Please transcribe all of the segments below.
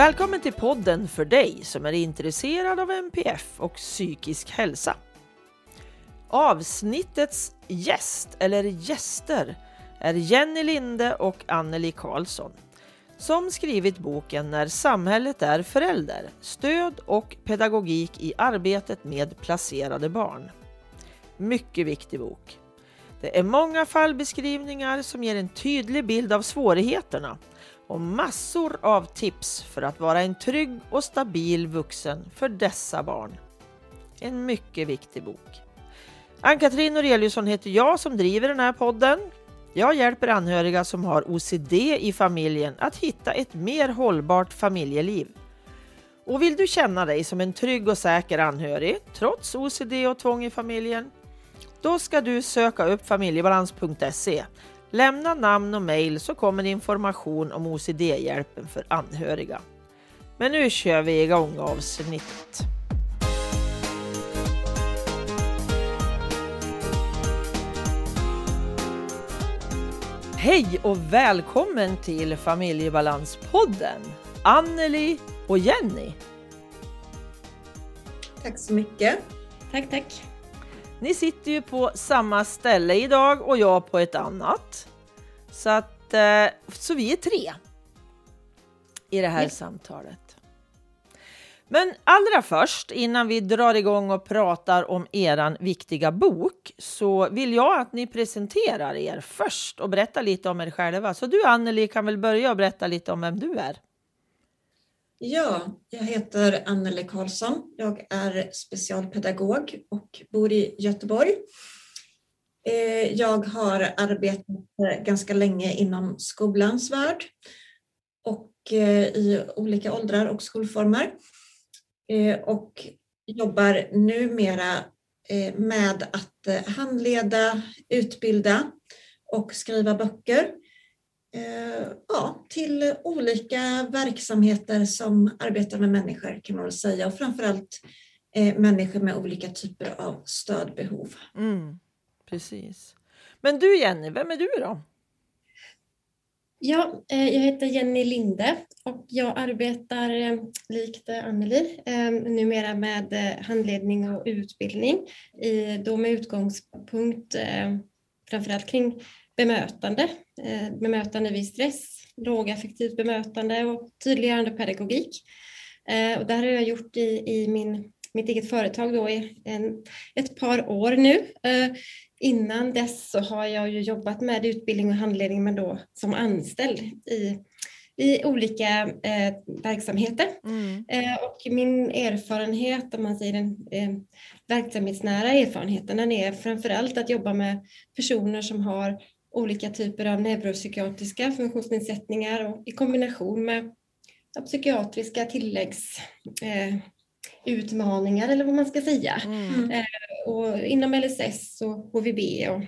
Välkommen till podden för dig som är intresserad av MPF och psykisk hälsa. Avsnittets gäst, eller gäster, är Jenny Linde och Anneli Karlsson som skrivit boken När samhället är förälder, stöd och pedagogik i arbetet med placerade barn. Mycket viktig bok. Det är många fallbeskrivningar som ger en tydlig bild av svårigheterna och massor av tips för att vara en trygg och stabil vuxen för dessa barn. En mycket viktig bok. Ann-Katrin Noreliusson heter jag som driver den här podden. Jag hjälper anhöriga som har OCD i familjen att hitta ett mer hållbart familjeliv. Och vill du känna dig som en trygg och säker anhörig trots OCD och tvång i familjen? Då ska du söka upp familjebalans.se. Lämna namn och mejl så kommer information om OCD-hjälpen för anhöriga. Men nu kör vi igång avsnittet. Hej och välkommen till Familjebalanspodden! Anneli och Jenny. Tack så mycket. Tack, tack. Ni sitter ju på samma ställe idag och jag på ett annat. Så, att, eh, så vi är tre i det här ja. samtalet. Men allra först, innan vi drar igång och pratar om eran viktiga bok, så vill jag att ni presenterar er först och berättar lite om er själva. Så du Anneli kan väl börja och berätta lite om vem du är? Ja, jag heter Anneli Karlsson. Jag är specialpedagog och bor i Göteborg. Eh, jag har arbetat ganska länge inom skolans värld och eh, i olika åldrar och skolformer. Eh, och jobbar numera med att handleda, utbilda och skriva böcker ja, till olika verksamheter som arbetar med människor kan man väl säga och framförallt människor med olika typer av stödbehov. Mm, precis. Men du Jenny, vem är du då? Ja, eh, jag heter Jenny Linde och jag arbetar eh, likt Anneli eh, numera med handledning och utbildning då med utgångspunkt framförallt kring bemötande, bemötande vid stress, lågaffektivt bemötande och tydliggörande pedagogik. Och det här har jag gjort i, i min, mitt eget företag då i en, ett par år nu Innan dess så har jag ju jobbat med utbildning och handledning men då som anställd i, i olika eh, verksamheter. Mm. Eh, och min erfarenhet, om man säger den eh, verksamhetsnära erfarenheten, den är framförallt att jobba med personer som har olika typer av neuropsykiatriska funktionsnedsättningar och i kombination med psykiatriska tilläggs eh, eller vad man ska säga. Mm. Eh, och inom LSS och HVB och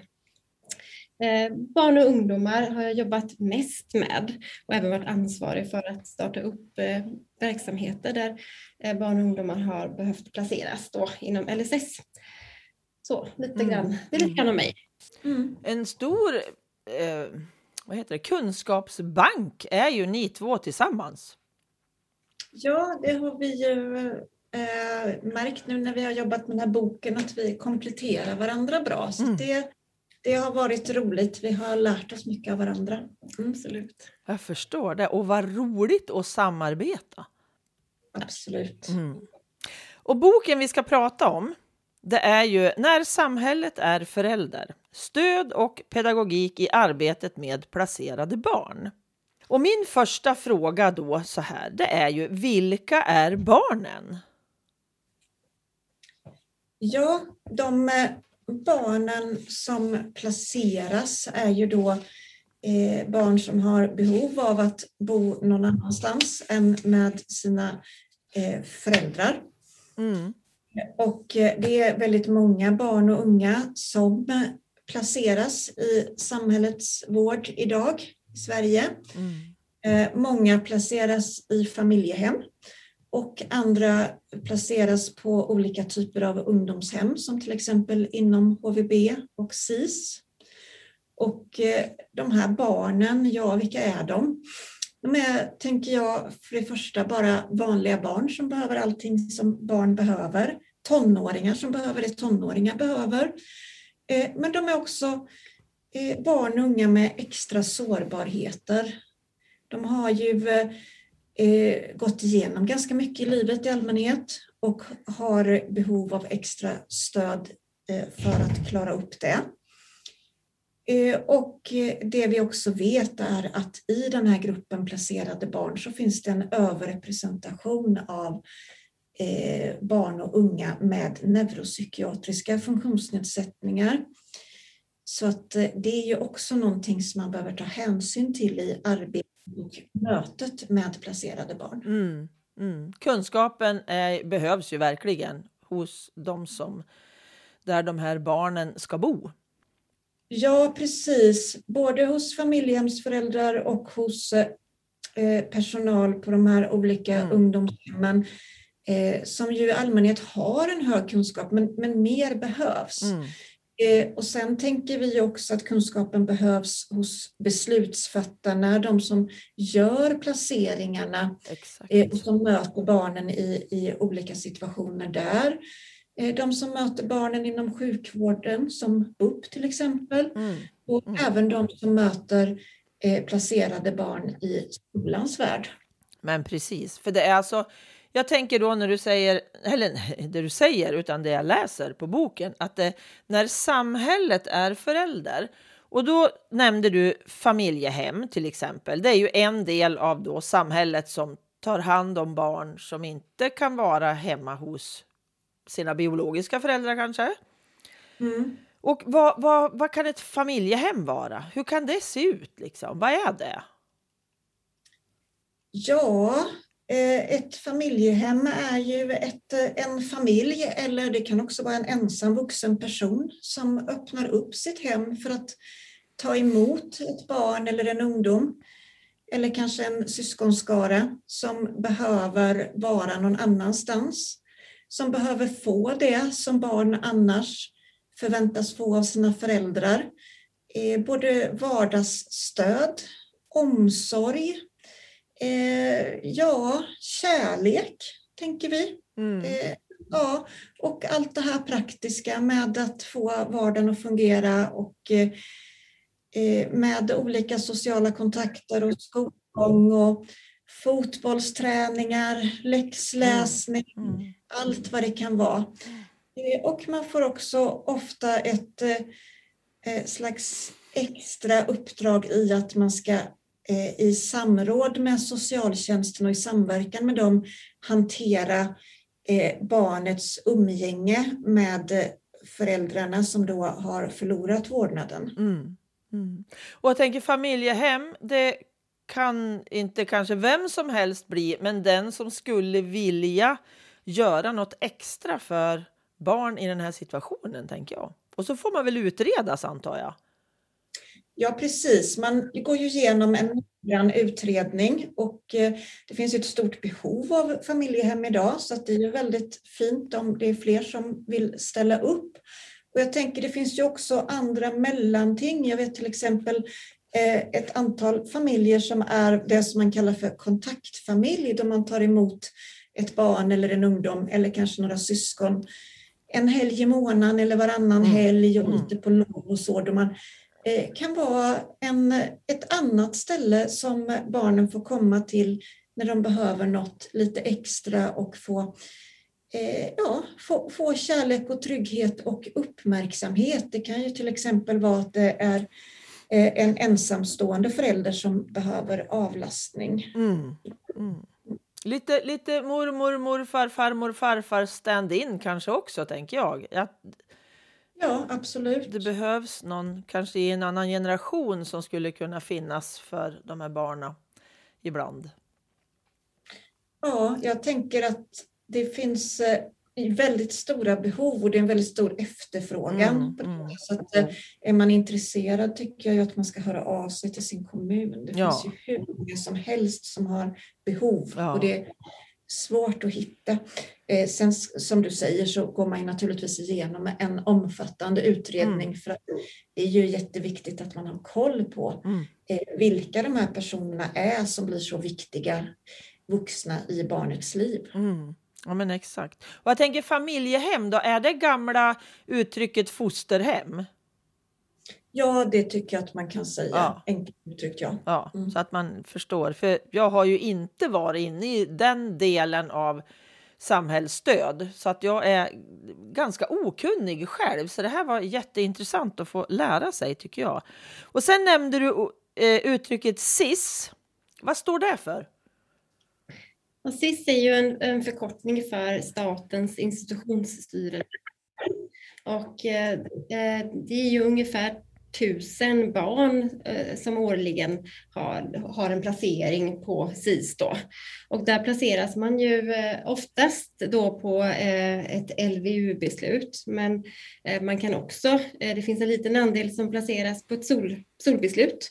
eh, barn och ungdomar har jag jobbat mest med och även varit ansvarig för att starta upp eh, verksamheter där eh, barn och ungdomar har behövt placeras då inom LSS. Så lite mm. grann, det är lite grann om mig. Mm. En stor eh, vad heter det, kunskapsbank är ju ni två tillsammans. Ja, det har vi ju eh, märkt nu när vi har jobbat med den här boken att vi kompletterar varandra bra. Så mm. det, det har varit roligt. Vi har lärt oss mycket av varandra. Absolut. Jag förstår det. Och vad roligt att samarbeta. Absolut. Mm. Och boken vi ska prata om det är ju När samhället är förälder. Stöd och pedagogik i arbetet med placerade barn. Och min första fråga då så här, det är ju vilka är barnen? Ja, de eh, barnen som placeras är ju då eh, barn som har behov av att bo någon annanstans än med sina eh, föräldrar. Mm. Och det är väldigt många barn och unga som placeras i samhällets vård idag i Sverige. Mm. Många placeras i familjehem och andra placeras på olika typer av ungdomshem som till exempel inom HVB och SIS. Och eh, de här barnen, ja vilka är de? De är, tänker jag, för det första bara vanliga barn som behöver allting som barn behöver. Tonåringar som behöver det tonåringar behöver. Eh, men de är också eh, barn och unga med extra sårbarheter. De har ju eh, gått igenom ganska mycket i livet i allmänhet och har behov av extra stöd för att klara upp det. Eh, och eh, det vi också vet är att i den här gruppen placerade barn så finns det en överrepresentation av eh, barn och unga med neuropsykiatriska funktionsnedsättningar. Så att det är ju också någonting som man behöver ta hänsyn till i arbetet och mötet med placerade barn. Mm, mm. Kunskapen är, behövs ju verkligen hos de som, där de här barnen ska bo. Ja, precis. Både hos familjehemsföräldrar och hos eh, personal på de här olika mm. ungdomshemmen eh, som ju i allmänhet har en hög kunskap, men, men mer behövs. Mm. Eh, och sen tänker vi också att kunskapen behövs hos beslutsfattarna, de som gör placeringarna eh, och som möter barnen i, i olika situationer där. Eh, de som möter barnen inom sjukvården, som BUP till exempel, mm. och mm. även de som möter placerade barn i skolans värld. Men precis, för det är alltså jag tänker då när du säger, eller det du säger, utan det jag läser på boken, att det, när samhället är förälder, och då nämnde du familjehem till exempel. Det är ju en del av då samhället som tar hand om barn som inte kan vara hemma hos sina biologiska föräldrar kanske. Mm. Och vad, vad, vad kan ett familjehem vara? Hur kan det se ut? Liksom? Vad är det? Ja, Eh, ett familjehem är ju ett, eh, en familj eller det kan också vara en ensam vuxen person som öppnar upp sitt hem för att ta emot ett barn eller en ungdom eller kanske en syskonskara som behöver vara någon annanstans, som behöver få det som barn annars förväntas få av sina föräldrar. Både vardagsstöd, omsorg, Eh, ja, kärlek, tänker vi. Mm. Eh, ja, och allt det här praktiska med att få vardagen att fungera och eh, med olika sociala kontakter och skolgång och fotbollsträningar, läxläsning, mm. Allt vad det kan vara. Eh, och man får också ofta ett eh, eh, slags extra uppdrag i att man ska Eh, i samråd med socialtjänsten och i samverkan med dem hantera eh, barnets umgänge med föräldrarna som då har förlorat vårdnaden. Mm. Mm. Och jag tänker familjehem, det kan inte kanske vem som helst bli, men den som skulle vilja göra något extra för barn i den här situationen, tänker jag. Och så får man väl utredas, antar jag. Ja, precis. Man går ju igenom en noggrann utredning och eh, det finns ett stort behov av familjehem idag så att det är väldigt fint om det är fler som vill ställa upp. Och jag tänker det finns ju också andra mellanting. Jag vet till exempel eh, ett antal familjer som är det som man kallar för kontaktfamilj, då man tar emot ett barn eller en ungdom eller kanske några syskon en helg i månaden eller varannan mm. helg och mm. lite på lov och så, då man Eh, kan vara en, ett annat ställe som barnen får komma till när de behöver något lite extra och få, eh, ja, få, få kärlek och trygghet och uppmärksamhet. Det kan ju till exempel vara att det är eh, en ensamstående förälder som behöver avlastning. Mm. Mm. Lite, lite mormor, morfar, farmor, farfar stand-in kanske också, tänker jag. jag Ja, absolut. Det behövs någon, kanske i en annan generation, som skulle kunna finnas för de här barnen ibland. Ja, jag tänker att det finns eh, väldigt stora behov och det är en väldigt stor efterfrågan. Mm. Mm, så att, mm. är man intresserad tycker jag att man ska höra av sig till sin kommun. Det ja. finns ju hur många som helst som har behov. Ja. Och det svårt att hitta. Eh, sen som du säger så går man naturligtvis igenom en omfattande utredning mm. för att det är ju jätteviktigt att man har koll på mm. eh, vilka de här personerna är som blir så viktiga vuxna i barnets liv. Mm. Ja men exakt. Och jag tänker familjehem då, är det gamla uttrycket fosterhem? Ja, det tycker jag att man kan säga. Ja. Enkelt uttryckt, ja. ja mm. Så att man förstår. För jag har ju inte varit inne i den delen av samhällsstöd. Så att jag är ganska okunnig själv. Så det här var jätteintressant att få lära sig tycker jag. Och sen nämnde du eh, uttrycket SIS. Vad står det för? Och SIS är ju en, en förkortning för Statens institutionsstyrelse. Och eh, eh, det är ju ungefär tusen barn eh, som årligen har, har en placering på SIS. Då. Och där placeras man ju eh, oftast då på eh, ett LVU-beslut, men eh, man kan också, eh, det finns en liten andel som placeras på ett sol, solbeslut.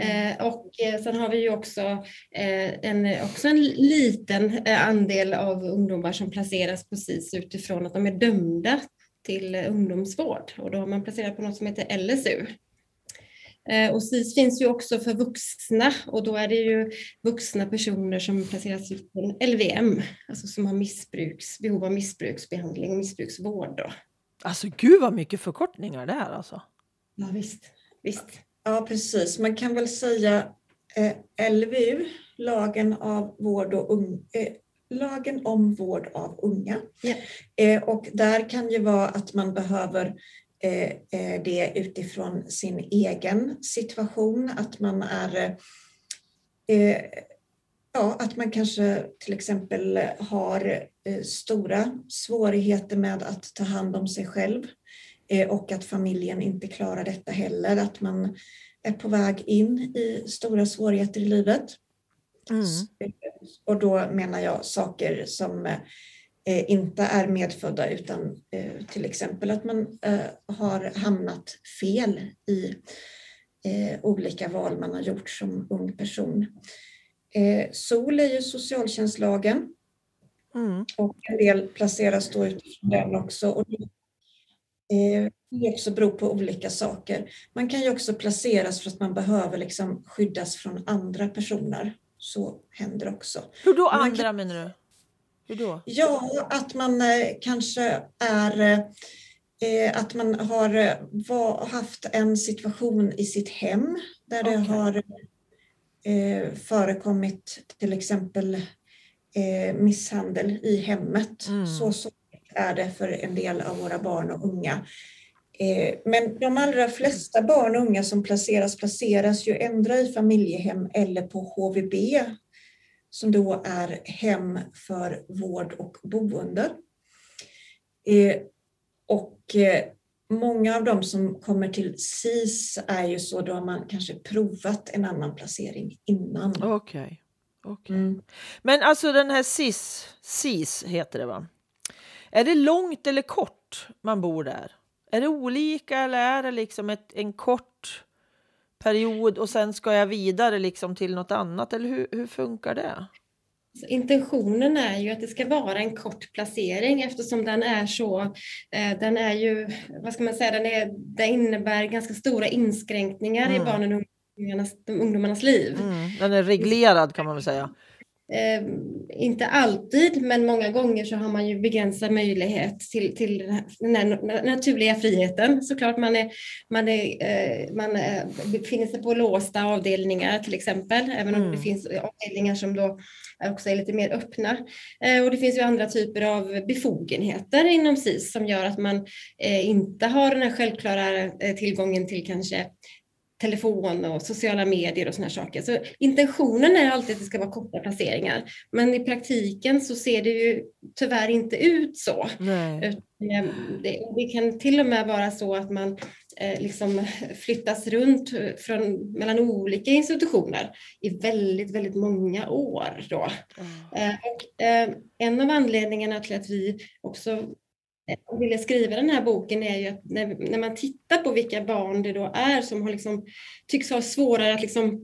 Mm. Eh, och sen har vi ju också, en, också en liten andel av ungdomar som placeras på SIS utifrån att de är dömda till ungdomsvård och då har man placerat på något som heter LSU. Eh, och SIS finns ju också för vuxna och då är det ju vuxna personer som placeras ut på LVM, alltså som har missbruks, behov av missbruksbehandling och missbruksvård. Då. Alltså gud vad mycket förkortningar det är alltså. Ja visst, visst. Ja precis, man kan väl säga eh, LVU, lagen av vård och un, eh, lagen om vård av unga. Ja. Eh, och där kan ju vara att man behöver eh, eh det utifrån sin egen situation, att man är eh, Ja, att man kanske till exempel har stora svårigheter med att ta hand om sig själv och att familjen inte klarar detta heller, att man är på väg in i stora svårigheter i livet. Mm. Och då menar jag saker som eh, inte är medfödda utan eh, till exempel att man eh, har hamnat fel i eh, olika val man har gjort som ung person. Eh, SOL är ju socialtjänstlagen mm. och en del placeras då utifrån den också. Och det, eh, det också beror på olika saker. Man kan ju också placeras för att man behöver liksom skyddas från andra personer så händer också. Hur då andra kan, menar du? Hur då? Ja, att man eh, kanske är eh, att man har var, haft en situation i sitt hem där okay. det har eh, förekommit till exempel eh, misshandel i hemmet. Mm. Så, så är det för en del av våra barn och unga. Eh, men de allra flesta barn och unga som placeras placeras ju ändra i familjehem eller på HVB som då är hem för vård och boende. Eh, och eh, många av de som kommer till SIS är ju så då har man kanske provat en annan placering innan. Okej. Okay. okay. Mm. Men alltså den här SIS, SIS heter det va? Är det långt eller kort man bor där? Är det olika eller är det liksom ett, en kort period och sen ska jag vidare liksom till något annat? Eller hur, hur funkar det? Så intentionen är ju att det ska vara en kort placering eftersom den är så, eh, den är ju, vad ska man säga, den, är, den innebär ganska stora inskränkningar mm. i barnen och ungdomarnas, ungdomarnas liv. Mm. Den är reglerad kan man väl säga. Eh, inte alltid, men många gånger så har man ju begränsad möjlighet till, till den här naturliga friheten. Såklart man, är, man, är, eh, man är, befinner sig på låsta avdelningar till exempel, även om mm. det finns avdelningar som då också är lite mer öppna. Eh, och det finns ju andra typer av befogenheter inom SIS som gör att man eh, inte har den här självklara eh, tillgången till kanske telefon och sociala medier och sådana saker. Så intentionen är alltid att det ska vara korta placeringar. Men i praktiken så ser det ju tyvärr inte ut så. Nej. Det, det kan till och med vara så att man eh, liksom flyttas runt från, mellan olika institutioner i väldigt, väldigt många år. Då. Mm. Eh, och, eh, en av anledningarna till att vi också och ville skriva den här boken är ju att när, när, man tittar på vilka barn det då är som har liksom, tycks ha svårare att liksom, eh,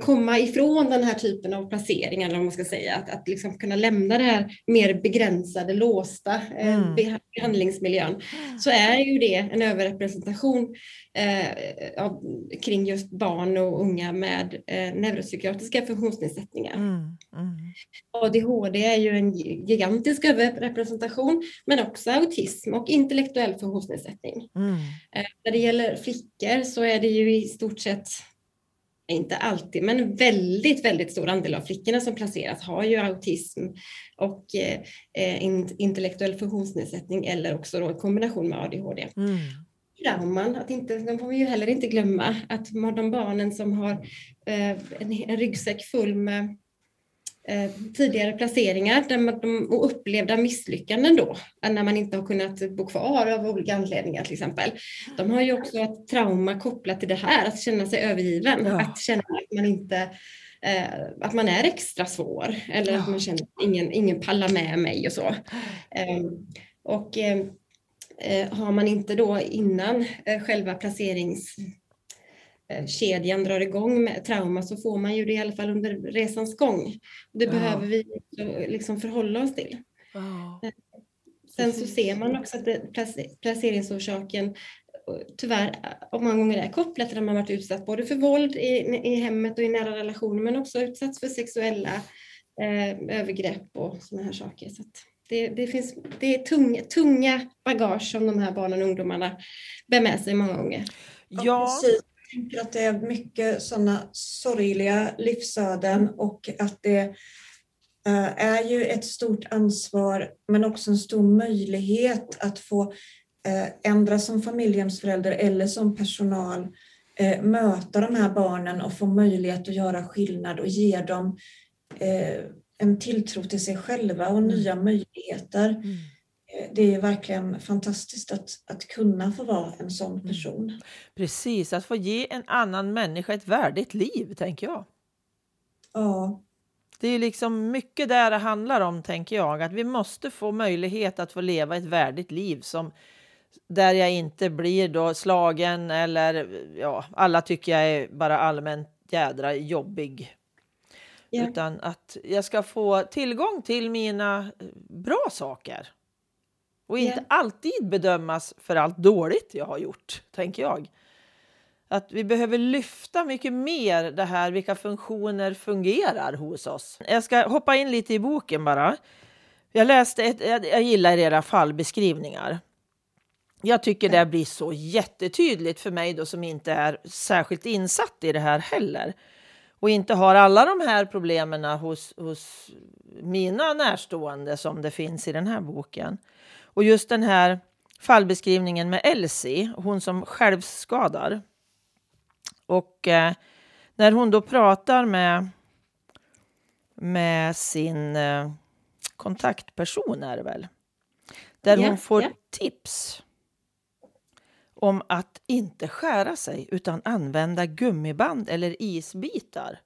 komma ifrån den här typen av placeringar, eller vad man ska säga, att, att liksom kunna lämna det här mer begränsade, låsta eh, mm. behandlingsmiljön, så är ju det en överrepresentation eh, av, kring just barn och unga med eh, neuropsykiatriska funktionsnedsättningar. Mm. Mm. ADHD är ju en gigantisk överrepresentation, men också autism och intellektuell funktionsnedsättning. Mm. Eh, när det gäller flickor så är det ju i stort sett inte alltid, men väldigt, väldigt stor andel av flickorna som placeras har ju autism och eh, intellektuell funktionsnedsättning eller också då i kombination med ADHD. Mm. Trauman, att inte, de får vi ju heller inte glömma att de barnen som har eh, en, en ryggsäck full med Eh, tidigare placeringar där man, de, och upplevda misslyckanden då, när man inte har kunnat bo kvar av olika anledningar till exempel. De har ju också ett trauma kopplat till det här, att känna sig övergiven, ja. att känna att man inte eh, att man är extra svår eller ja. att man känner att ingen, ingen pallar med mig och så. Eh, och eh, har man inte då innan eh, själva placerings Eh, kedjan drar igång med trauma så får man ju det i alla fall under resans gång. Det ja. behöver vi liksom förhålla oss till. Ja. Eh, sen så ser man också att det, placeringsorsaken eh, tyvärr många gånger är kopplat till att man varit utsatt både för våld i, i hemmet och i nära relationer men också utsatts för sexuella eh, övergrepp och sådana här saker. Så det, det, finns, det är tunga, tunga bagage som de här barnen och ungdomarna bär med sig många gånger. Ja, precis tänker att det är mycket sådana sorgliga livsöden och att det eh, är ju ett stort ansvar men också en stor möjlighet att få eh, ändra som familjehemsförälder eller som personal eh, möta de här barnen och få möjlighet att göra skillnad och ge dem en tilltro till sig själva och nya möjligheter. Mm det är verkligen fantastiskt att, att kunna få vara en sån mm. person. Precis, att få ge en annan människa ett värdigt liv, tänker jag. Ja. Det är liksom mycket där det handlar om, tänker jag. Att vi måste få möjlighet att få leva ett värdigt liv som där jag inte blir då slagen eller ja, alla tycker jag är bara allmänt jädra jobbig. Yeah. Utan att jag ska få tillgång till mina bra saker. Och inte yeah. alltid bedömas för allt dåligt jag har gjort, tänker jag. Att vi behöver lyfta mycket mer det här vilka funktioner fungerar hos oss. Jag ska hoppa in lite i boken bara. Jag läste ett, jag, gillar era fallbeskrivningar. Jag tycker det blir så jättetydligt för mig då som inte är särskilt insatt i det här heller och inte har alla de här problemen hos, hos mina närstående som det finns i den här boken. Och just den här fallbeskrivningen med Elsie, hon som självskadar. Och eh, när hon då pratar med, med sin eh, kontaktperson är det väl, där yeah, hon får yeah. tips om att inte skära sig utan använda gummiband eller isbitar.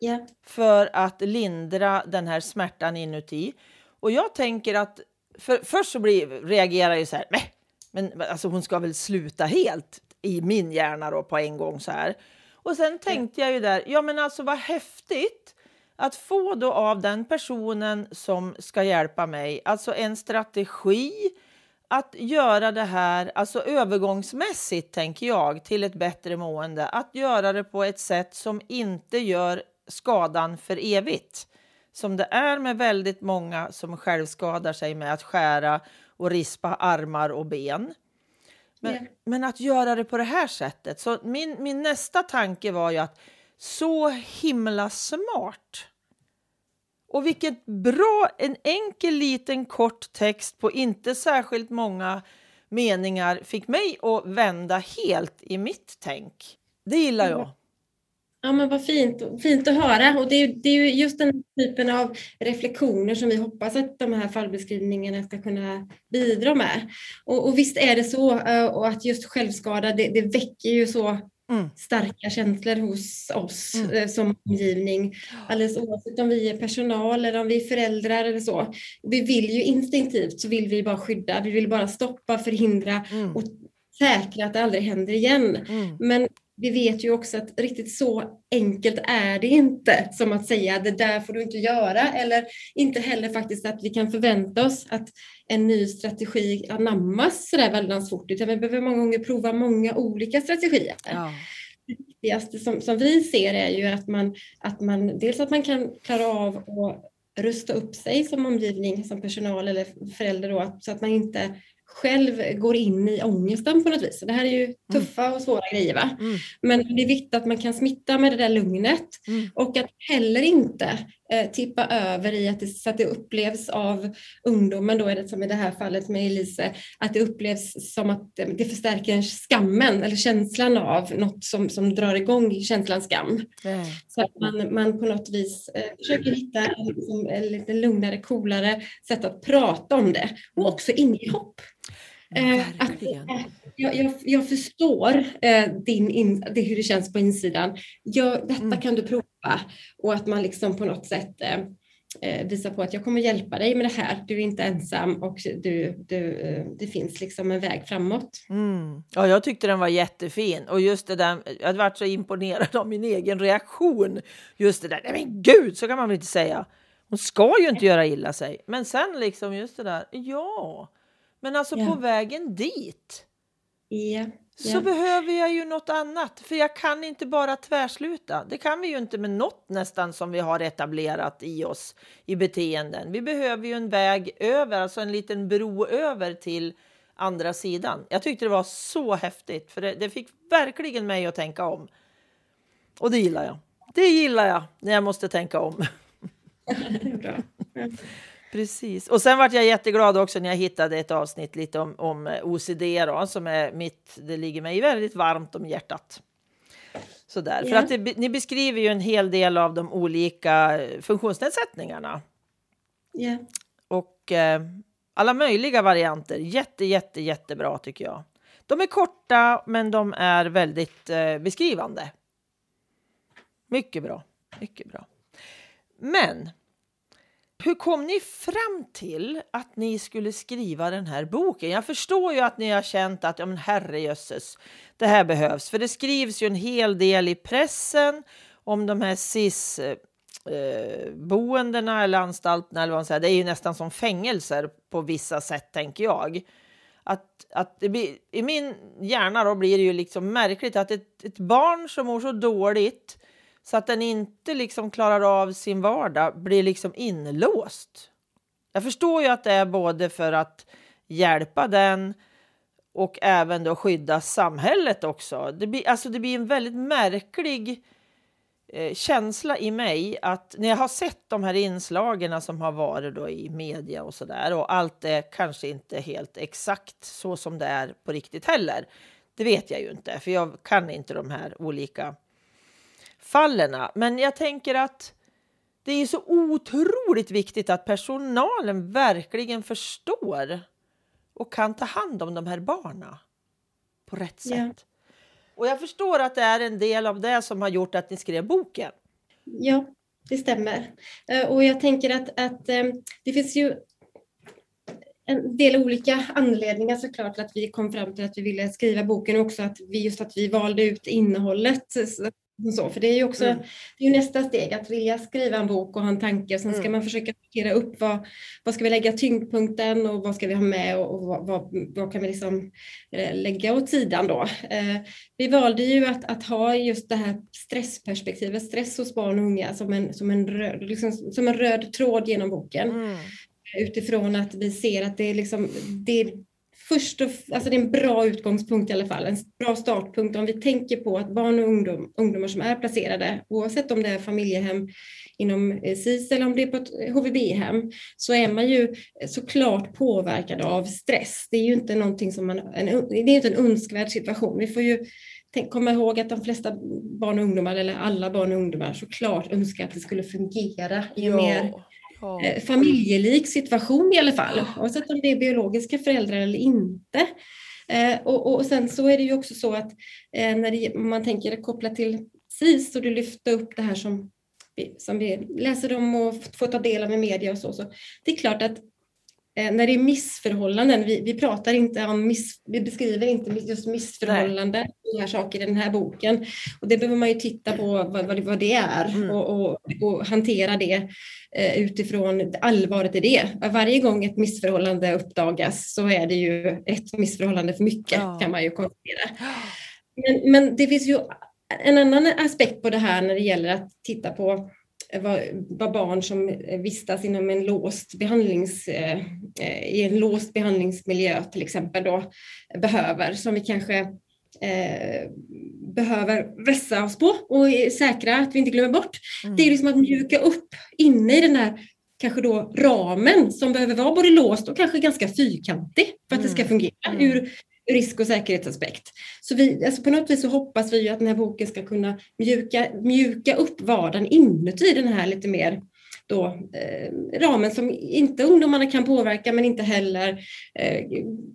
Yeah. För att lindra den här smärtan inuti. Och jag tänker att för, först så blir, reagerar jag så här, Mäh! men alltså hon ska väl sluta helt i min hjärna då på en gång så här. Och sen tänkte jag ju där, ja men alltså vad häftigt att få då av den personen som ska hjälpa mig, alltså en strategi att göra det här, alltså övergångsmässigt tänker jag, till ett bättre mående. Att göra det på ett sätt som inte gör skadan för evigt som det är med väldigt många som självskadar sig med att skära och rispa armar och ben. Men, yeah. men att göra det på det här sättet. Så min, min nästa tanke var ju att så himla smart. Och vilket bra, en enkel liten kort text på inte särskilt många meningar fick mig att vända helt i mitt tänk. Det gillar jag. Ja men vad fint, fint att höra och det är, det är ju just den typen av reflektioner som vi hoppas att de här fallbeskrivningarna ska kunna bidra med. Och, och visst är det så eh, och att just självskada det, det väcker ju så mm. starka känslor hos oss mm. Eh, som omgivning. Alldeles oavsett om vi är personal eller om vi är föräldrar eller så. Vi vill ju instinktivt så vill vi bara skydda, vi vill bara stoppa, förhindra mm. och säkra att det aldrig händer igen. Mm. Men vi vet ju också att riktigt så enkelt är det inte som att säga det där får du inte göra eller inte heller faktiskt att vi kan förvänta oss att en ny strategi anammas sådär väldigt fort utan vi behöver många gånger prova många olika strategier. Ja. Det viktigaste som, som vi ser är ju att man, att man dels att man kan klara av att rusta upp sig som omgivning, som personal eller förälder då, så att man inte själv går in i ångesten på något vis. Det här är ju mm. tuffa och svåra grejer. Va? Mm. Men det är viktigt att man kan smitta med det där lugnet mm. och att heller inte tippa över i att det, så att det upplevs av ungdomen, då är det som i det här fallet med Elise, att det upplevs som att det förstärker skammen eller känslan av något som, som drar igång känslan skam. Mm. Så att man, man på något vis eh, försöker hitta liksom, en lite lugnare, coolare sätt att prata om det och mm. också inge hopp. Eh, att, eh, jag, jag, jag, förstår eh, din in, det, hur det känns på insidan. Jag, detta mm. kan du prova och att man liksom på något sätt eh, eh, visar på att jag kommer hjälpa dig med det här. Du är inte ensam och du, du, eh, det finns liksom en väg framåt. Mm. Ja, jag tyckte den var jättefin och just det där. Jag hade varit så imponerad av min egen reaktion. Just det där. Nej, men gud, så kan man väl inte säga. Hon ska ju inte göra illa sig. Men sen liksom just det där. Ja, men alltså ja. på vägen dit ja. Så behöver jag ju något annat. För jag kan inte bara tvärsluta. Det kan vi ju inte med något nästan som vi har etablerat i oss i beteenden. Vi behöver ju en väg över, alltså en liten bro över till andra sidan. Jag tyckte det var så häftigt, för det, det fick verkligen mig att tänka om. Och det gillar jag. Det gillar jag när jag måste tänka om. det är bra. Precis. Och sen vart jag jätteglad också när jag hittade ett avsnitt lite om, om OCD då, som är mitt, det ligger mig väldigt varmt om hjärtat. Sådär. Yeah. För att det, ni beskriver ju en hel del av de olika funktionsnedsättningarna. Yeah. Och eh, alla möjliga varianter. Jätte, jätte, jättebra tycker jag. De är korta, men de är väldigt eh, beskrivande. Mycket bra. Mycket bra. Men hur kom ni fram till att ni skulle skriva den här boken? Jag förstår ju att ni har känt att ja, men herrejösses, det här behövs. För det skrivs ju en hel del i pressen om de här SIS eh, boendena eller anstalterna eller vad man säger. Det är ju nästan som fängelser på vissa sätt tänker jag. Att, att det blir, I min hjärna då blir det ju liksom märkligt att ett, ett barn som mår så dåligt så att den inte liksom klarar av sin vardag blir liksom inlåst. Jag förstår ju att det är både för att hjälpa den och även då skydda samhället också. Det blir, alltså det blir en väldigt märklig eh, känsla i mig att när jag har sett de här inslagen som har varit då i media och så där och allt är kanske inte helt exakt så som det är på riktigt heller. Det vet jag ju inte, för jag kan inte de här olika fallen. Men jag tänker att det är så otroligt viktigt att personalen verkligen förstår och kan ta hand om de här barnen på rätt sätt. Yeah. Och jag förstår att det är en del av det som har gjort att ni skrev boken. Ja, det stämmer. Eh, och jag tänker att, att eh, det finns ju en del olika anledningar såklart till att vi kom fram till att vi ville skriva boken och också att vi just att vi valde ut innehållet så, för det är ju också mm. det är nästa steg, att vilja skriva en bok och ha en tanke. Sen ska mm. man försöka sortera upp vad, vad ska vi lägga tyngdpunkten och vad ska vi ha med och, och vad, vad, vad, kan vi liksom eh, lägga åt sidan då. Eh, vi valde ju att, att ha just det här stressperspektivet, stress hos barn och unga som en, som en, röd, liksom, som en röd tråd genom boken. Mm. Utifrån att vi ser att det är liksom, det först och, alltså det är en bra utgångspunkt i alla fall, en bra startpunkt om vi tänker på att barn och ungdom, ungdomar som är placerade, oavsett om det är familjehem inom eh, SIS eller om det är på ett HVB-hem, så är man ju såklart påverkad av stress. Det är ju inte någonting som man, en, det är inte en önskvärd situation. Vi får ju tänk, komma ihåg att de flesta barn och ungdomar, eller alla barn och ungdomar, såklart önskar att det skulle fungera i ja. mer eh, familjelik situation i alla fall, oavsett om det är biologiska föräldrar eller inte. Eh, och, och sen så är det ju också så att eh, när det, man tänker kopplat till SIS och du lyfter upp det här som vi, som vi läser om och får ta del av i media och så, så det är klart att när det är missförhållanden, vi, vi pratar inte om miss, vi beskriver inte just missförhållanden, de här saker i den här boken. Och det behöver man ju titta på vad, vad, vad det är mm. och, och, och, hantera det eh, utifrån allvaret i det. Varje gång ett missförhållande uppdagas så är det ju ett missförhållande för mycket ja. kan man ju konstatera. Men, men det finns ju en annan aspekt på det här när det gäller att titta på vad, vad barn som vistas inom en låst behandlings, eh, i en låst behandlingsmiljö till exempel då behöver, som vi kanske eh, behöver vässa oss på och säkra att vi inte glömmer bort. Mm. Det är liksom att mjuka upp inne i den här kanske då ramen som behöver vara både låst och kanske ganska fyrkantig för att mm. det ska mm. fungera mm. ur risk och säkerhetsaspekt. Så vi, alltså på något vis så hoppas vi att den här boken ska kunna mjuka, mjuka upp vardagen inuti den här lite mer då, eh, ramen som inte ungdomarna kan påverka men inte heller eh,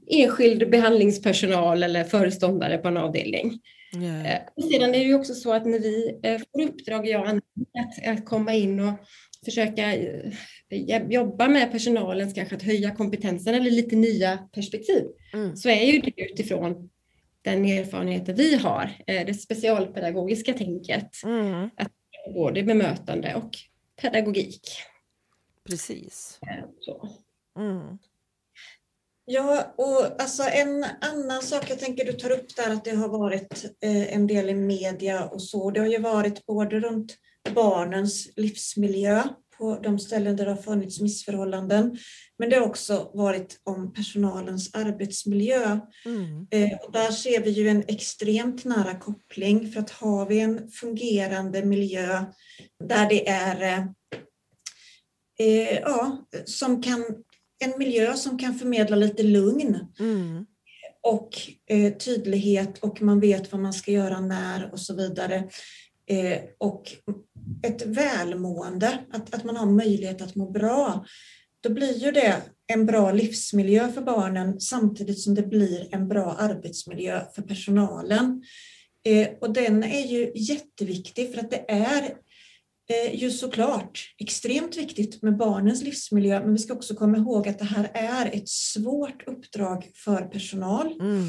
enskild behandlingspersonal eller föreståndare på en avdelning. Yeah. Sedan är det ju också så att när vi eh, får uppdrag, jag att, att komma in och försöka eh, jobba med personalens kanske att höja kompetensen eller lite nya perspektiv, mm. så är ju det utifrån den erfarenheten vi har, eh, det specialpedagogiska tänket, mm. att både bemötande och pedagogik. Precis. Så. Mm. Ja, och alltså en annan sak jag tänker du tar upp där att det har varit en del i media och så. Det har ju varit både runt barnens livsmiljö på de ställen där det har funnits missförhållanden. Men det har också varit om personalens arbetsmiljö. Mm. Eh, och där ser vi ju en extremt nära koppling för att har vi en fungerande miljö där det är eh, eh ja, som kan, en miljö som kan förmedla lite lugn mm. och eh, tydlighet och man vet vad man ska göra när och så vidare. Eh, och ett välmående, att, att man har möjlighet att må bra, då blir ju det en bra livsmiljö för barnen samtidigt som det blir en bra arbetsmiljö för personalen. Eh, och den är ju jätteviktig för att det är ju såklart extremt viktigt med barnens livsmiljö, men vi ska också komma ihåg att det här är ett svårt uppdrag för personal mm.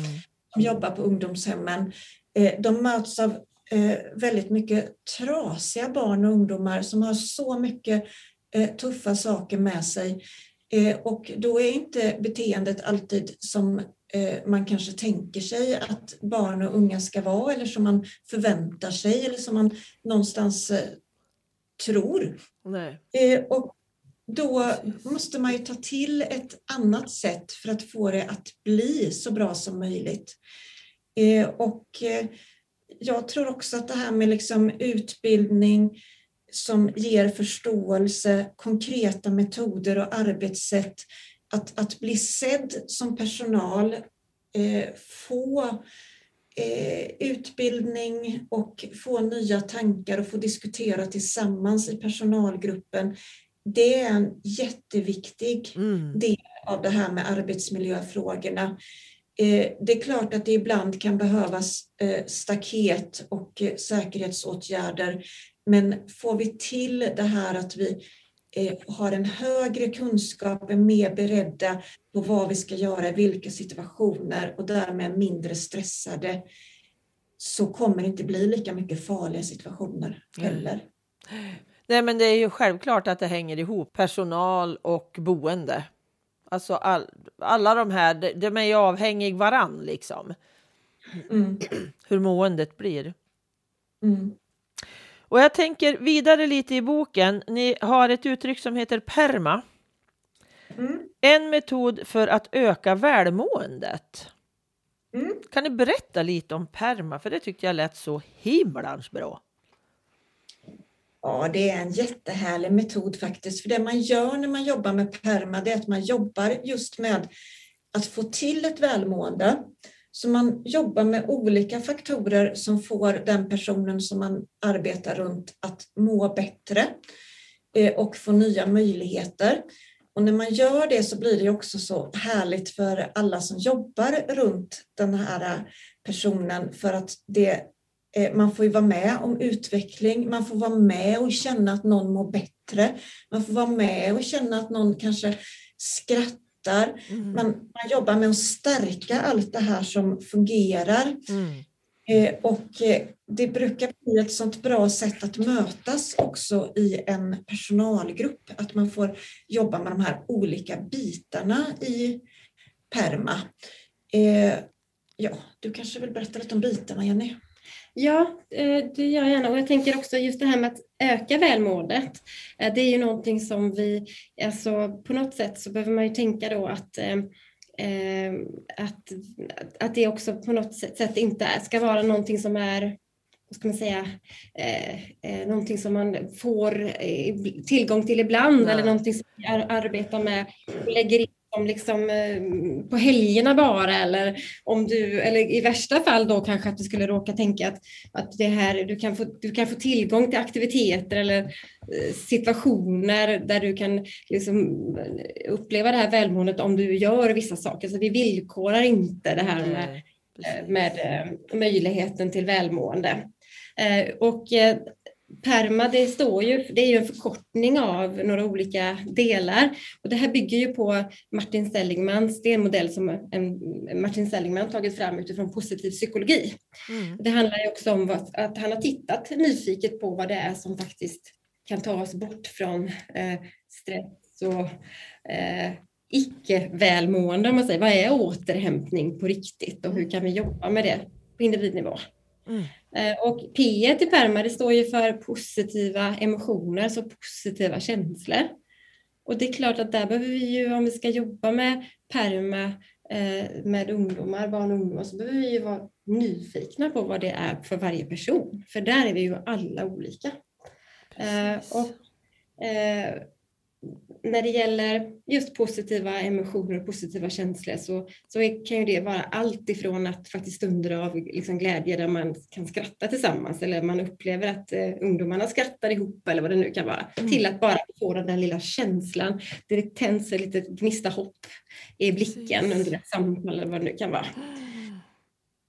som jobbar på ungdomshemmen. Eh, de möts av eh, väldigt mycket trasiga barn och ungdomar som har så mycket eh, tuffa saker med sig. Eh, och då är inte beteendet alltid som eh, man kanske tänker sig att barn och unga ska vara eller som man förväntar sig eller som man någonstans eh, tror. Eh, och då måste man ju ta till ett annat sätt för att få det att bli så bra som möjligt. och jag tror också att det här med liksom utbildning som ger förståelse, konkreta metoder och arbetssätt, att, att bli sedd som personal, eh, få eh, utbildning och få nya tankar och få diskutera tillsammans i personalgruppen. Det är en jätteviktig mm. del av det här med arbetsmiljöfrågorna. Eh, det är klart att det ibland kan behövas eh, staket och eh, säkerhetsåtgärder, men får vi till det här att vi har en högre kunskap, är mer beredda på vad vi ska göra i vilka situationer och därmed mindre stressade, så kommer det inte bli lika mycket farliga situationer heller. Nej, men det är ju självklart att det hänger ihop, personal och boende. Alltså all, alla de här, de, är ju avhängig varann liksom. Mm. Hur måendet blir. Mm. Och jag tänker vidare lite i boken. Ni har ett uttryck som heter PERMA. Mm. En metod för att öka välmåendet. Mm. Kan ni berätta lite om PERMA? För det tyckte jag lät så himlans bra. Ja, det är en jättehärlig metod faktiskt. För det man gör när man jobbar med PERMA, det är att man jobbar just med att få till ett välmående. Så man jobbar med olika faktorer som får den personen som man arbetar runt att må bättre eh, och få nya möjligheter. Och när man gör det så blir det också så härligt för alla som jobbar runt den här personen för att det eh, man får ju vara med om utveckling, man får vara med och känna att någon mår bättre. Man får vara med och känna att någon kanske skrattar stöttar. Mm. Man, man jobbar med att stärka allt det här som fungerar. Mm. Eh, och eh, det brukar bli ett sånt bra sätt att mötas också i en personalgrupp. Att man får jobba med de här olika bitarna i PERMA. Eh, ja, du kanske vill berätta lite om bitarna, Jenny? Ja, eh, det gör jag gärna. Och jag tänker också just det här med att öka välmåendet. Eh, det är ju någonting som vi, alltså på något sätt så behöver man ju tänka då att eh, eh, att, att det också på något sätt inte ska vara någonting som är vad ska man säga, eh, någonting som man får tillgång till ibland Nej. eller någonting som vi ar arbetar med och lägger in som liksom, eh, på helgerna bara eller om du, eller i värsta fall då kanske att du skulle råka tänka att, att det här, du, kan få, du kan få tillgång till aktiviteter eller eh, situationer där du kan liksom eh, uppleva det här välmåendet om du gör vissa saker. Så vi villkorar inte det här med precis. med möjligheten till välmående. Och PERMA det står ju, det är ju en förkortning av några olika delar och det här bygger ju på Martin Seligmans, det är en modell som en, Martin Seligman tagit fram utifrån positiv psykologi. Mm. Det handlar ju också om vad, att han har tittat nyfiket på vad det är som faktiskt kan ta oss bort från eh, stress och eh, icke-välmående, om man säger. Vad är återhämtning på riktigt och hur kan vi jobba med det på individnivå? Mm. Eh, och P i PERMA det står ju för positiva emotioner, så positiva känslor. Och det är klart att där behöver vi ju, om vi ska jobba med PERMA eh, med ungdomar, barn och ungdomar, så behöver vi ju vara nyfikna på vad det är för varje person. För där är vi ju alla olika. Eh, Precis. och, när det gäller just positiva emotioner och positiva känslor så, så kan ju det vara allt ifrån att faktiskt stunder av liksom glädje där man kan skratta tillsammans eller man upplever att eh, ungdomarna skrattar ihop eller vad det nu kan vara Mm. till att bara få den där lilla känslan. Det tänds ett litet gnista hopp i blicken Precis. under ett samtal eller vad det nu kan vara.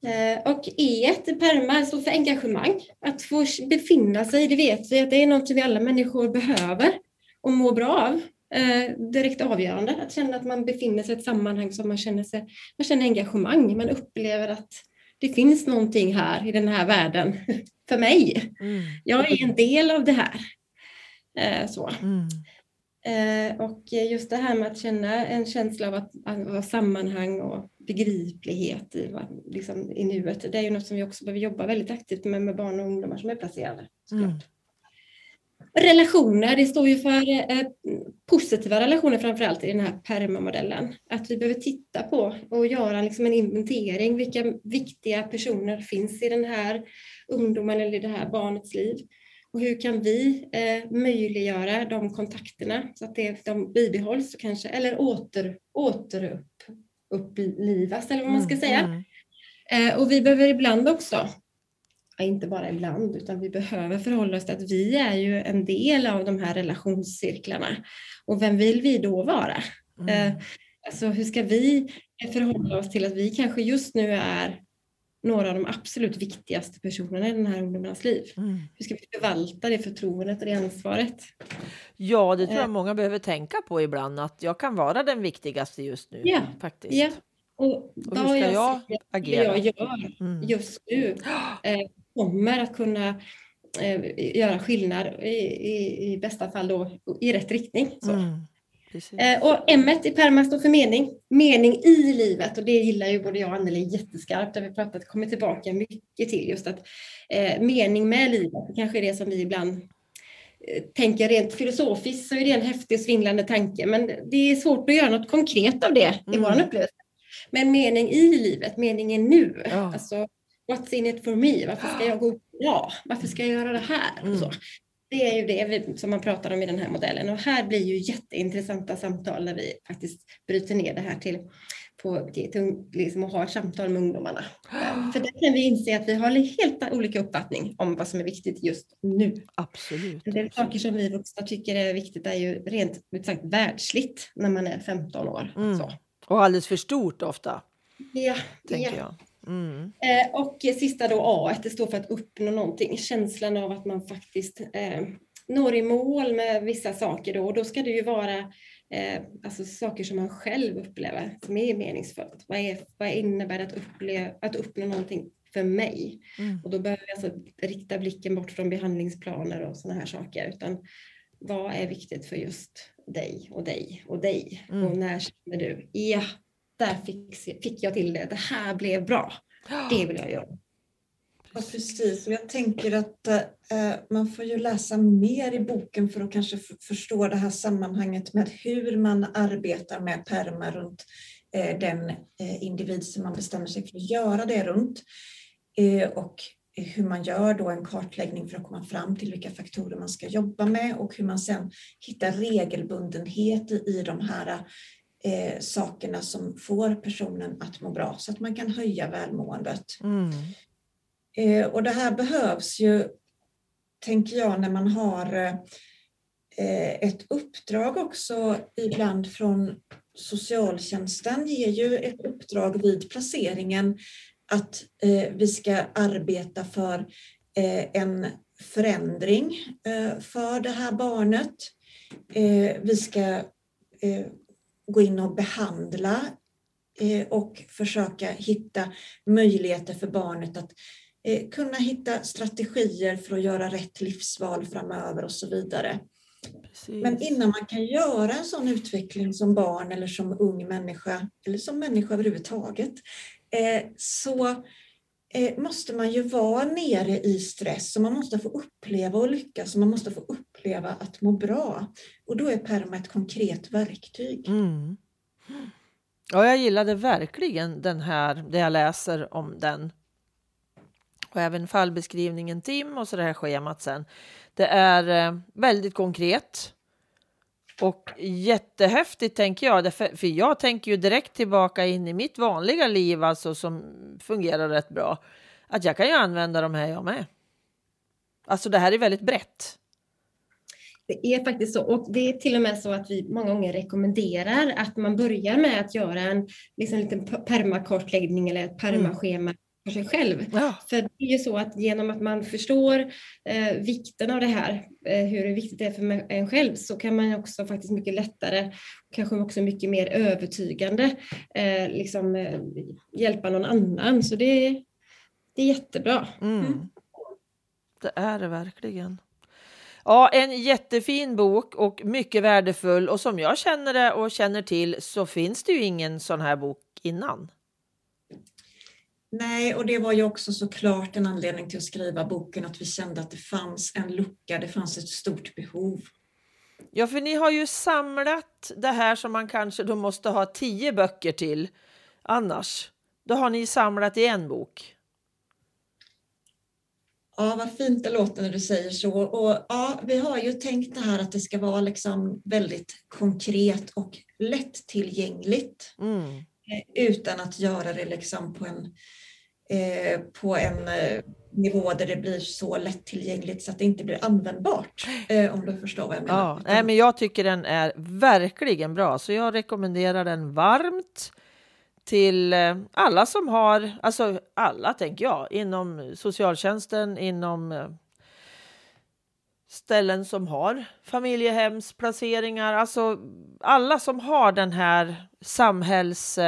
Eh, Och E i PERMA står för engagemang. Att få befinna sig, det vet vi att det är något vi alla människor behöver och mår bra av. Eh, direkt avgörande, att känna att man befinner sig i ett sammanhang som man känner, sig, man känner engagemang, man upplever att det finns någonting här i den här världen för mig. Mm. Jag är en del av det här. Eh, så. Mm. Eh, och just det här med att känna en känsla av att, vara sammanhang och begriplighet i, liksom, i nuet. Det är ju något som vi också behöver jobba väldigt aktivt med med barn och ungdomar som är placerade. såklart. Mm. Relationer, det står ju för eh, positiva relationer framför allt i den här PERMA-modellen. Att vi behöver titta på och göra liksom en inventering. Vilka viktiga personer finns i den här ungdomen eller i det här barnets liv? Och hur kan vi eh, möjliggöra de kontakterna så att det, de bibehålls kanske, eller åter, återupp, upplivas eller vad man ska säga. Mm. Eh, och vi behöver ibland också, inte bara ibland, utan vi behöver förhålla oss till att vi är ju en del av de här relationscirklarna. Och vem vill vi då vara? Mm. Eh, alltså hur ska vi förhålla oss till att vi kanske just nu är några av de absolut viktigaste personerna i den här ungdomarnas liv? Mm. Hur ska vi förvalta det förtroendet och det ansvaret? Ja, det tror jag Eh. många behöver tänka på ibland, att jag kan vara den viktigaste just nu. Ja, faktiskt. Ja. Och Och hur ska jag jag agera? det jag gör Mm. just nu eh, kommer att kunna eh, göra skillnad i, i, i bästa fall då i rätt riktning. Så. Mm. Eh, och M i PERMA står för mening. Mening i livet och det gillar ju både jag och Anneli jätteskarpt. Har vi pratat, kommit tillbaka mycket till just att eh, mening med livet, det kanske är det som vi ibland eh, tänker rent filosofiskt så är det en häftig och svindlande tanke men det är svårt att göra något konkret av det i Mm. vår upplevelse. Men mening i livet, meningen nu. Ja. Alltså, what's in it for me? Varför ska jag gå bra? Varför ska jag göra det här? Mm. Så. Det är ju det som man pratar om i den här modellen och här blir ju jätteintressanta samtal när vi faktiskt bryter ner det här till, på, till, liksom att ha ett samtal med ungdomarna. För där kan vi inse att vi har helt olika uppfattning om vad som är viktigt just nu. Absolut. En del saker som vi vuxna tycker är viktigt är ju rent ut sagt världsligt när man är 15 år. Mm. Så. Och alldeles för stort ofta, Ja, tänker ja. jag. Mm. Eh, och sista då A, det står för att uppnå någonting. Känslan av att man faktiskt eh, når i mål med vissa saker då. Och då ska det ju vara eh, alltså saker som man själv upplever som är meningsfullt. Vad, är, vad innebär det att, uppleva, att uppnå någonting för mig? Mm. Och då behöver vi alltså rikta blicken bort från behandlingsplaner och sådana här saker, utan vad är viktigt för just dig och dig och dig? Mm. Och när känner du, ja, där fick, fick jag till det, det här blev bra, det vill jag göra. Ja, precis. Jag tänker att eh, man får ju läsa mer i boken för att kanske förstå det här sammanhanget med hur man arbetar med permar runt eh, den eh, individ som man bestämmer sig för att göra det runt. Eh, och hur man gör då en kartläggning för att komma fram till vilka faktorer man ska jobba med och hur man sen hittar regelbundenhet i de här eh, sakerna som får personen att må bra så att man kan höja välmåendet. Mm. Eh, och det här behövs ju, tänker jag, när man har eh, ett uppdrag också ibland från socialtjänsten ger ju ett uppdrag vid placeringen att eh, vi ska arbeta för eh, en förändring eh, för det här barnet. Vi ska gå in och behandla eh, och försöka hitta möjligheter för barnet att kunna hitta strategier för att göra rätt livsval framöver och så vidare. Precis. Men innan man kan göra en sån utveckling som barn eller som ung människa, eller som människa överhuvudtaget, Eh, så eh, Eh, måste man ju vara nere i stress och man måste få uppleva och lyckas och man måste få uppleva att må bra. Och då är PERMA ett konkret verktyg. Mm. Ja, jag gillade verkligen den här, det jag läser om den. Och även fallbeskrivningen Tim och så det här schemat sen. Det är eh, väldigt konkret. Och jättehäftigt tänker jag, för jag tänker ju direkt tillbaka in i mitt vanliga liv alltså som fungerar rätt bra. Att jag kan ju använda de här jag med. Alltså det här är väldigt brett. Det är faktiskt så och det är till och med så att vi många gånger rekommenderar att man börjar med att göra en liksom, liten permakartläggning eller ett permaschema för sig själv. Ja. För det är ju så att genom att man förstår eh, vikten av det här, eh, hur viktigt det är för en själv, så kan man också faktiskt mycket lättare, kanske också mycket mer övertygande, eh, liksom, eh, hjälpa någon annan. Så det, det är jättebra. Mm. Mm. Det är det verkligen. Ja, en jättefin bok och mycket värdefull och som jag känner det och känner till så finns det ju ingen sån här bok innan. Nej, och det var ju också såklart en anledning till att skriva boken, att vi kände att det fanns en lucka, det fanns ett stort behov. Ja, för ni har ju samlat det här som man kanske då måste ha tio böcker till annars. Då har ni samlat i en bok. Ja, vad fint det låter när du säger så. Och ja, vi har ju tänkt det här att det ska vara liksom väldigt konkret och lättillgängligt. Mm. Utan att göra det liksom på en Eh, Eh, på en eh, nivå där det blir så lättillgängligt så att det inte blir användbart. Eh, om du förstår vad jag menar. Ja, nej, men jag tycker den är verkligen bra, så jag rekommenderar den varmt till eh, alla som har, alltså alla tänker jag, inom socialtjänsten, inom ställen som har familjehemsplaceringar, alltså alla som har den här samhälls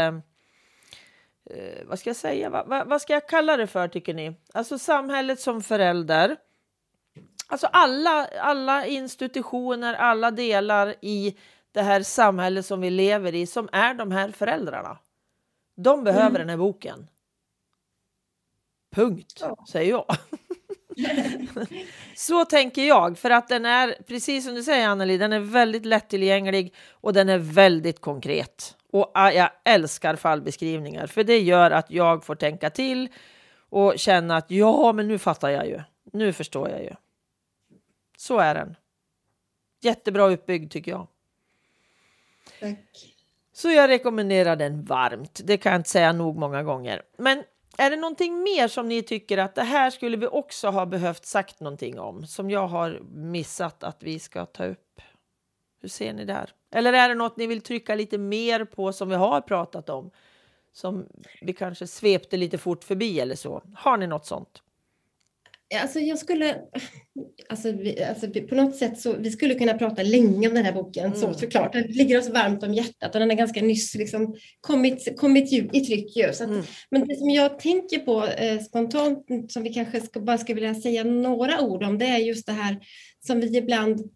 eh, vad ska jag säga, va, va, vad ska jag kalla det för tycker ni? Alltså samhället som förälder. Alltså alla, alla institutioner, alla delar i det här samhället som vi lever i som är de här föräldrarna. De behöver mm. den här boken. Punkt, ja. säger jag. så tänker jag, för att den är, precis som du säger Anneli, den är väldigt lättillgänglig och den är väldigt konkret. Och jag älskar fallbeskrivningar, för det gör att jag får tänka till och känna att ja, men nu fattar jag ju. Nu förstår jag ju. Så är den. Jättebra uppbyggd tycker jag. Tack. Så jag rekommenderar den varmt. Det kan jag inte säga nog många gånger. Men är det någonting mer som ni tycker att det här skulle vi också ha behövt sagt någonting om som jag har missat att vi ska ta upp? Hur ser ni där? Eller är det något ni vill trycka lite mer på som vi har pratat om? Som vi kanske svepte lite fort förbi eller så. Har ni något sånt? Alltså jag skulle, alltså, vi, alltså på något sätt så, vi skulle kunna prata länge om den här boken mm. så såklart. Den ligger oss varmt om hjärtat och den är ganska nyss liksom kommit, kommit i tryck ju. Så att, mm. Men det som jag tänker på eh, spontant som vi kanske ska, bara skulle vilja säga några ord om det är just det här som vi ibland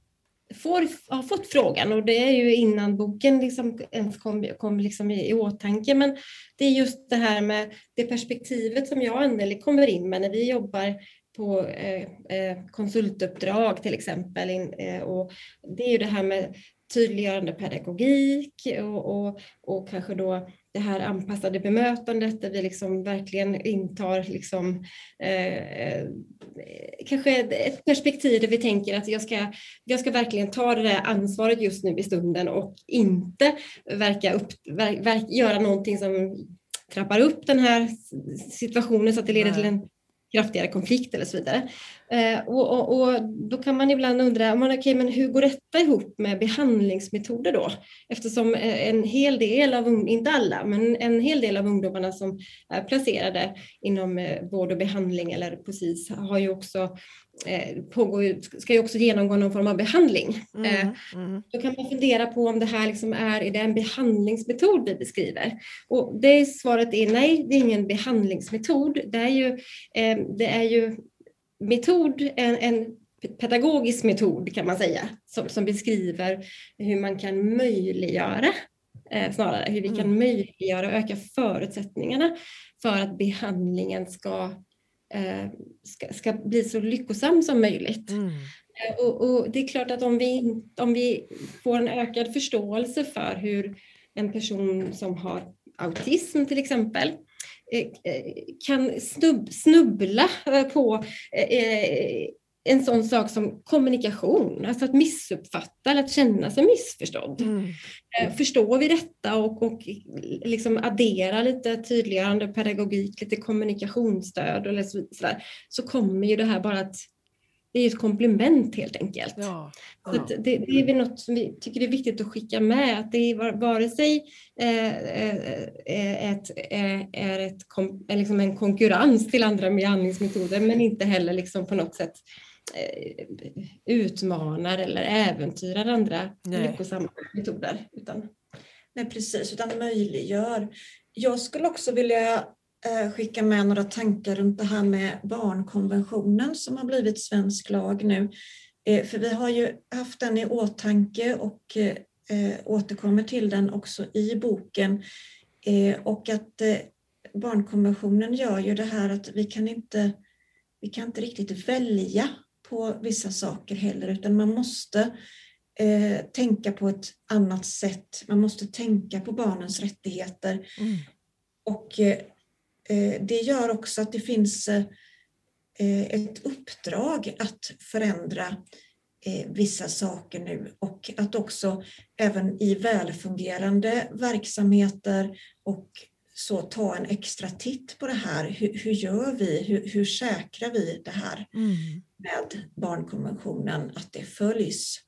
får, har fått frågan och det är ju innan boken liksom ens kom, kom liksom i, i åtanke. Men det är just det här med det perspektivet som jag och Anneli liksom kommer in med när vi jobbar på eh, eh, konsultuppdrag till exempel. In, eh, och det är ju det här med tydliggörande pedagogik och, och, och kanske då det här anpassade bemötandet där vi liksom verkligen intar liksom, eh, kanske ett perspektiv där vi tänker att jag ska, jag ska verkligen ta det där ansvaret just nu i stunden och inte verka upp, ver, ver, göra någonting som trappar upp den här situationen så att det leder till en kraftigare konflikt eller så vidare. Eh, och, och, och, då kan man ibland undra, men, okay, men hur går detta ihop med behandlingsmetoder då? Eftersom eh, en hel del av, inte alla, men en hel del av ungdomarna som är placerade inom eh, vård och behandling eller precis har ju också pågår, ska ju också genomgå någon form av behandling. Mm, mm. Då kan man fundera på om det här liksom är, är det en behandlingsmetod vi beskriver? Och det svaret är nej, det är ingen behandlingsmetod. Det är ju, det är ju metod, en, en pedagogisk metod kan man säga, som, som beskriver hur man kan möjliggöra eh, snarare, hur vi kan mm. möjliggöra och öka förutsättningarna för att behandlingen ska Eh, ska, ska bli så lyckosam som möjligt. Mm. Eh, och, och, det är klart att om vi, om vi får en ökad förståelse för hur en person som har autism till exempel eh, kan snubbla på en sån sak som kommunikation, alltså att missuppfatta eller att känna sig missförstådd. Mm. Eh, förstår vi detta och, och liksom addera lite tydliggörande pedagogik, lite kommunikationsstöd eller så, så kommer ju det här bara att det är ett komplement helt enkelt. Ja, ja. Så det, det, är väl något som vi tycker är viktigt att skicka med, att det är vare sig eh, eh, ett, är ett, är liksom en konkurrens till andra behandlingsmetoder men inte heller liksom på något sätt Eh, utmanar eller äventyrar andra lyckosamma metoder. Utan... Nej, precis, utan möjliggör. Jag skulle också vilja eh, skicka med några tankar runt det här med barnkonventionen som har blivit svensk lag nu. Eh, för vi har ju haft den i åtanke och återkommer till den också i boken. Och att barnkonventionen gör ju det här att vi kan inte, vi kan inte riktigt välja på vissa saker heller, utan man måste eh, tänka på ett annat sätt. Man måste tänka på barnens rättigheter. Mm. Och eh, det gör också att det finns eh, ett uppdrag att förändra eh, vissa saker nu och att också även i välfungerande verksamheter och så ta en extra titt på det här. Hur, hur gör vi? Hur, hur säkrar vi det här mm. med barnkonventionen, att det följs?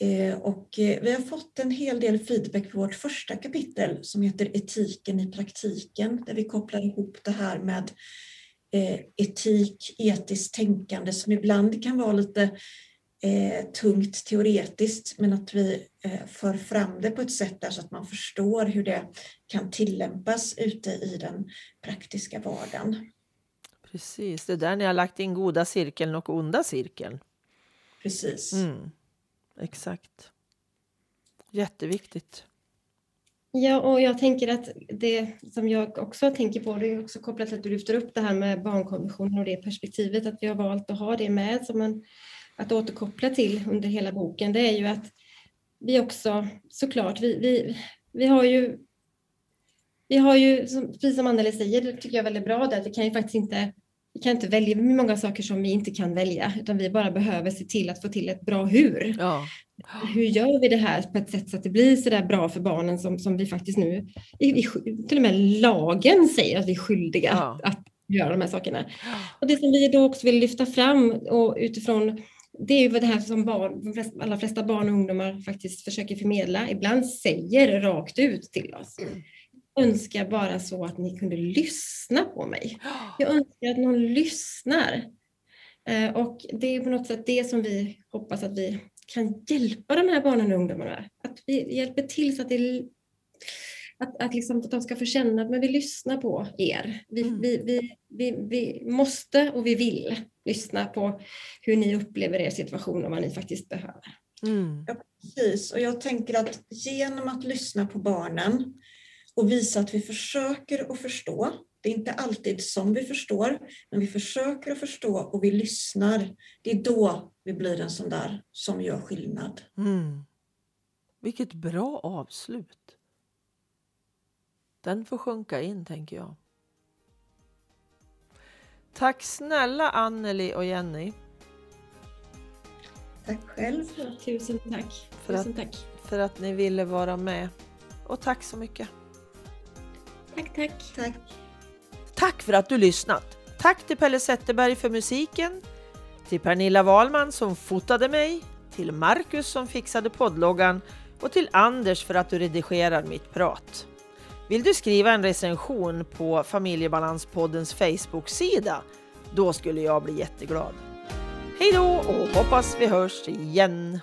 Eh, och eh, vi har fått en hel del feedback på vårt första kapitel som heter Etiken i praktiken, där vi kopplar ihop det här med eh, etik, etiskt tänkande som ibland kan vara lite tungt teoretiskt men att vi för fram det på ett sätt där så att man förstår hur det kan tillämpas ute i den praktiska vardagen. Precis, det är där ni har lagt in goda cirkeln och onda cirkeln. Precis. Mm. Exakt. Jätteviktigt. Ja, och jag tänker att det som jag också tänker på, det är också kopplat till att du lyfter upp det här med barnkonventionen och det perspektivet, att vi har valt att ha det med som en att återkoppla till under hela boken, det är ju att vi också såklart, vi, vi, vi har ju vi har ju, precis som Anneli säger, det tycker jag är väldigt bra, att vi kan ju faktiskt inte vi kan inte välja många saker som vi inte kan välja, utan vi bara behöver se till att få till ett bra hur. Ja. Hur gör vi det här på ett sätt så att det blir så där bra för barnen som, som vi faktiskt nu, i, till och med lagen säger att vi är skyldiga ja. att, att göra de här sakerna. Och det som vi då också vill lyfta fram och utifrån det är ju det här som barn, de allra flesta barn och ungdomar faktiskt försöker förmedla. Ibland säger rakt ut till oss. Jag önskar bara så att ni kunde lyssna på mig. Jag önskar att någon lyssnar. Eh, och det är på något sätt det som vi hoppas att vi kan hjälpa de här barnen och ungdomarna med. Att vi hjälper till så att, det, att, att, liksom, att de ska få känna att men vi lyssnar på er. Vi, mm. vi, vi, vi, vi måste och vi vill lyssna på hur ni upplever er situation och vad ni faktiskt behöver. Mm. Ja, precis. Och jag tänker att genom att lyssna på barnen och visa att vi försöker att förstå. Det är inte alltid som vi förstår, men vi försöker att förstå och vi lyssnar. Det är då vi blir en sån där som gör skillnad. Mm. Vilket bra avslut. Den får sjunka in, tänker jag. Tack snälla Anneli och Jenny. Tack själv. tusen tack. För, tusen att, tack. för att ni ville vara med. Och tack så mycket. Tack, tack. Tack. Tack för att du lyssnat. Tack till Pelle Zetterberg för musiken, till Pernilla Wahlman som fotade mig, till Marcus som fixade poddloggan och till Anders för att du redigerar mitt prat. Vill du skriva en recension på Familjebalanspoddens Facebook-sida? Då skulle jag bli jätteglad. Hej då och hoppas vi hörs igen!